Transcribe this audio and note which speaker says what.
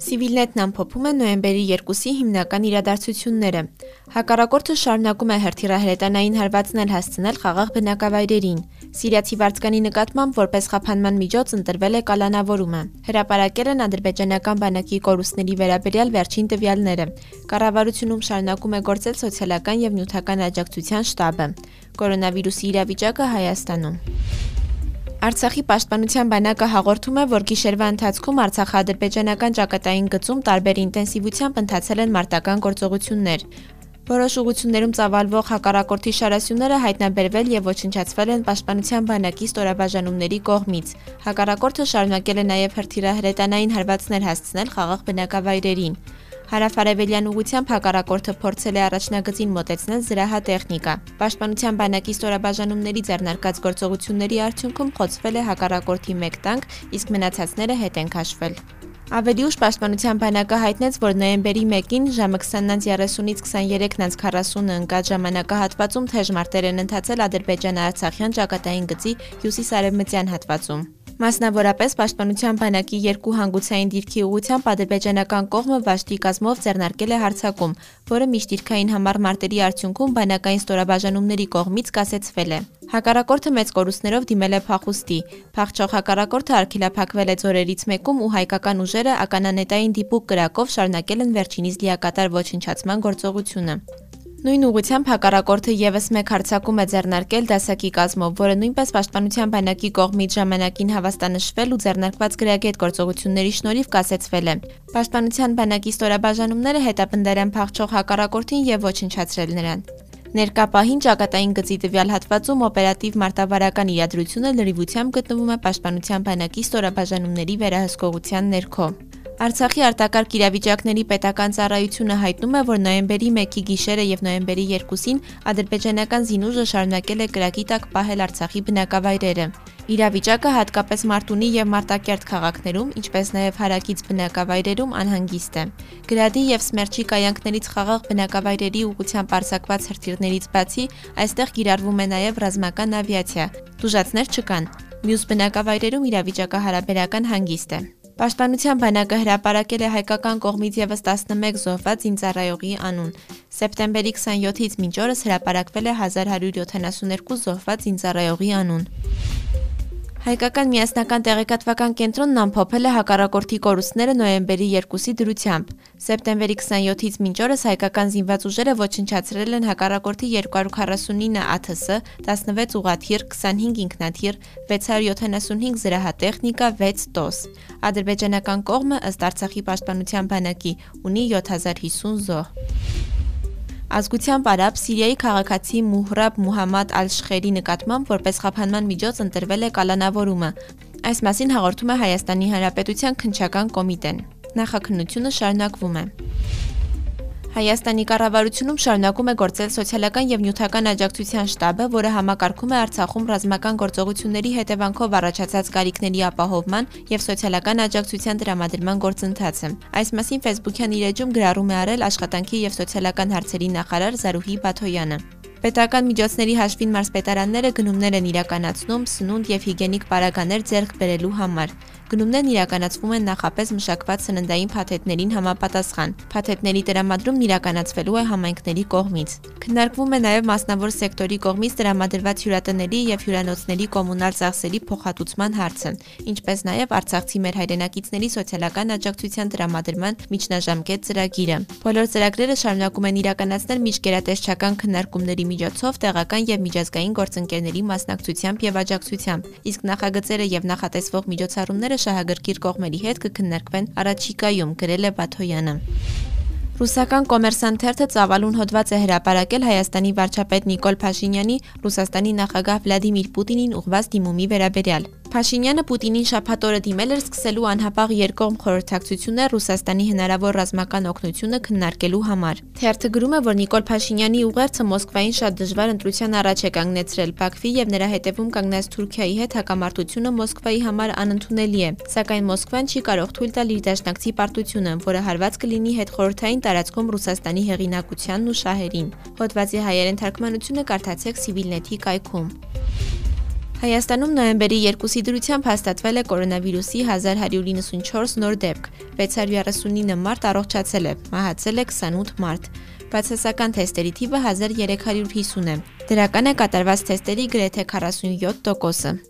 Speaker 1: Civilnet-ն ամփոփում է նոյեմբերի 2-ի հիմնական իրադարձությունները։ Հակառակորդը շարունակում է հրթիռահրետանային հարվածներ հասցնել խաղաղ բնակավայրերին։ Սիրիացի վարձկանի նկատմամբ որպես խափանման միջոց ընտրվել է կալանավորումը։ Հրապարակել են ադրբեջանական բանակի կորուստների վերաբերյալ վերջին տվյալները։ Կառավարությունում շարունակում է գործել սոցիալական եւ նյութական աջակցության շտաբը։ Կորոնավիրուսի իրավիճակը Հայաստանում Արցախի պաշտպանության բանակը հաղորդում է, որ գիշերվա ընթացքում Արցախա-ադրբեջանական ճակատային գծում տարբեր ինտենսիվությամբ ընթացել են մարտական գործողություններ։ Որոշ ուղություններում ծավալվող հակառակորդի շարասյունները հայտնաբերվել եւ ոչնչացվել են պաշտպանության բանակի ստորաբաժանումների կողմից։ Հակառակորդը շարունակել է նաեւ հրթիռահրետանային հարվածներ հասցնել խաղաղ բնակավայրերին։ Հարավարևելյան ուղությամբ հակառակորդը փորձել է առաջնագծին մոտեցնել զրահատեխնիկա։ Պաշտպանության բանակի ստորաբաժանումների ձեռնարկած գործողությունների արդյունքում խոցվել է հակառակորդի 1 տանկ, իսկ մնացածները հետ են քաշվել։ Ավելի ուշ Պաշտպանության բանակը հայտնեց, որ նոյեմբերի 1-ին ժամը 20:30-ից 23:40-ը ընկած ժամանակահատվածում թեժ մարտեր են ընթացել Ադրբեջան-Արցախյան ճակատային գծի հյուսիս-արևմտյան հատվածում։ Մասնավորապես Պաշտպանության բանակի երկու հանգուցային դիրքի ուղությամբ ադրբեջանական կողմը վաշտի կազմով ձեռնարկել է հարձակում, որը միջդիրքային համառ մարտերի արդյունքում բանակային ստորաբաժանումների կողմից կասեցվել է։ Հակառակորդը մեծ կորուստներով դիմել է փախուստի։ Փախչող հակառակորդը արգելափակվել է ձորերից մեկում ու հայկական ուժերը ականանետային դիպուկ կրակով շարունակել են վերջինիս լիակատար ոչնչացման գործողությունը։ Նույն ուղությամբ հակառակորդը եւս մեկ հարձակում է ձեռնարկել դասակի կազմով, որը նույնպես պաշտպանության բանակի կողմից ժամանակին հավաստանշվել ու ձեռնարկված գրագետ գործողությունների շնորհիվ կասեցվել է։ Պաշտպանության բանակի ստորաբաժանումները հետապնդել են փախչող հակառակորդին եւ ոչնչացրել նրան։ Ներկա պահին ճակատային գծի տվյալ հատվածում օպերատիվ մարտավարական իրադրությունը լրիվությամբ գտնվում է պաշտպանության բանակի ստորաբաժանումների վերահսկողության ներքո։ Արցախի արտակարգ իրավիճակների պետական ծառայությունը հայտնում է, որ նոյեմբերի 1-ի գիշերը եւ նոյեմբերի 2-ին ադրբեջանական զինուժը շարունակել է կրակի տակ պահել Արցախի բնակավայրերը։ Իրավիճակը հատկապես Մարտունի եւ Մարտակերտ քաղաքներում, ինչպես նաեւ հարակից բնակավայրերում անհանգիստ է։ Գրադի եւ Սմերչի կայանքներից խաղաղ բնակավայրերի ուղությամբ արձակված հրթիռներից բացի, այստեղ կիրառվում է նաեւ ռազմական ավիացիա։ Դուժացներ չկան։ Մյուս բնակավայրերում իրավիճակը հարաբերական հանգիստ է։ Պաշտպանության բանակը հրապարակել է հայկական կողմից եւս 11 զոհված զինծառայողի անուն։ Սեպտեմբերի 27-ից մինչ օրս հրապարակվել է 1172 զոհված զինծառայողի անուն։ Հայկական միասնական տեղեկատվական կենտրոնն ամփոփել է հակառակորդի կորուստները նոյեմբերի 2-ի դրությամբ։ Սեպտեմբերի 27-ից մինչ օրս հայկական զինված ուժերը ոչնչացրել են հակառակորդի 249 ԱԹՍ, 16 ուղաթիռ, 25 ինքնաթիռ, 675 զրահատեխնիկա, 6 տոս։ Ադրբեջանական կողմը ըստ Արցախի պաշտպանության բանակի ունի 7050 զոհ։ Ազգությամբ արաբ Սիրիայի քաղաքացի Մուհրաբ Մուհամմադ Ալ-Շխերի նկատմամբ որպես խափանման միջոց ընտրվել է կալանավորումը։ Այս մասին հաղորդում է Հայաստանի Հանրապետության քնչական կոմիտեն։ Նախաքննությունը շարունակվում է։ Հայաստանի կառավարությունում շարունակում է գործել սոցիալական եւ նյութական աջակցության շտաբը, որը համակարգում է Արցախում ռազմական գործողությունների հետևանքով առաջացած կարիքների ապահովման եւ սոցիալական աջակցության տրամադրման գործընթացը։ Այս մասին Facebook-յան իր էջում գրառում է արել աշխատանքի եւ սոցիալական հարցերի նախարար Զարուհի Բաթոյանը։ Պետական միջոցների հաշվին մարզպետարանները գնումներ են իրականացնում սնունդ եւ հիգենիկ պարագաներ ձեռք բերելու համար։ Գնումներն իրականացվում են նախապես մշակված սննդային փաթեթներին համապատասխան։ Փաթեթների տրամադրումն իրականացվելու է համայնքների կողմից։ Քննարկվում է նաև մասնավոր սեկտորի կողմից տրամադրված հյուրատների եւ հյուրանոցների կոմունալ ծախսերի փոխհատուցման հարցը, ինչպես նաև Արցախցի մեր հայրենակիցների սոցիալական աջակցության տրամադրման միջնաժամկետ ծրագիրը։ Բոլոր ծրագրերը շարունակում են իրականացնել միջկերատեսչական քննարկումների միջոցով տեղական եւ միջազգային գործընկերների մասնակցությամբ եւ աջակցությամբ, իսկ նախագծերը եւ նախատեսվող միջոցառումները շահագրգիռ կողմերի հետ կքննարկվեն առաջիկայում, գրել է Բաթոյանը։ Ռուսական կոմերսանտ թերթը ծավալուն հոդված է հրապարակել Հայաստանի վարչապետ Նիկոլ Փաշինյանի Ռուսաստանի նախագահ Վլադիմիր Պուտինին ուղված դիմումի վերաբերյալ։ Փաշինյանը Պուտինին շաբաթօրը դիմել էր սկսելու անհապաղ երկկողմ խորհրդակցություններ Ռուսաստանի հնարավոր ռազմական օգնությունը քննարկելու համար։ Թերթը գրում է, որ Նիկոլ Փաշինյանի ուղերձը Մոսկվային շատ դժվար ընտրության առաջ է կանգնեցրել Բաքվի եւ նրա հետևում կանգնած Թուրքիայի հետ հակամարտությունը Մոսկվայի համար անընդունելի է, սակայն Մոսկվան չի կարող թույլ տալ իր դաշնակցի պարտությունը, որը հարված կլինի հետ խորհրդային տարածքում Ռուսաստանի հեղինակությանն ու շահերին։ Հոդվածի հայերեն թարգմանությունը կարդացեք Civilnet-ի կայքում։ Հայաստանում նոյեմբերի 2-ի դրությամբ հաստատվել է կորոնավիրուսի 1194 նոր դեպք, 639 մարդ առողջացել է, մահացել է 28 մարդ։ Բացասական թեստերի թիվը 1350 է։ Դրական է կատարված թեստերի գրեթե 47%-ը։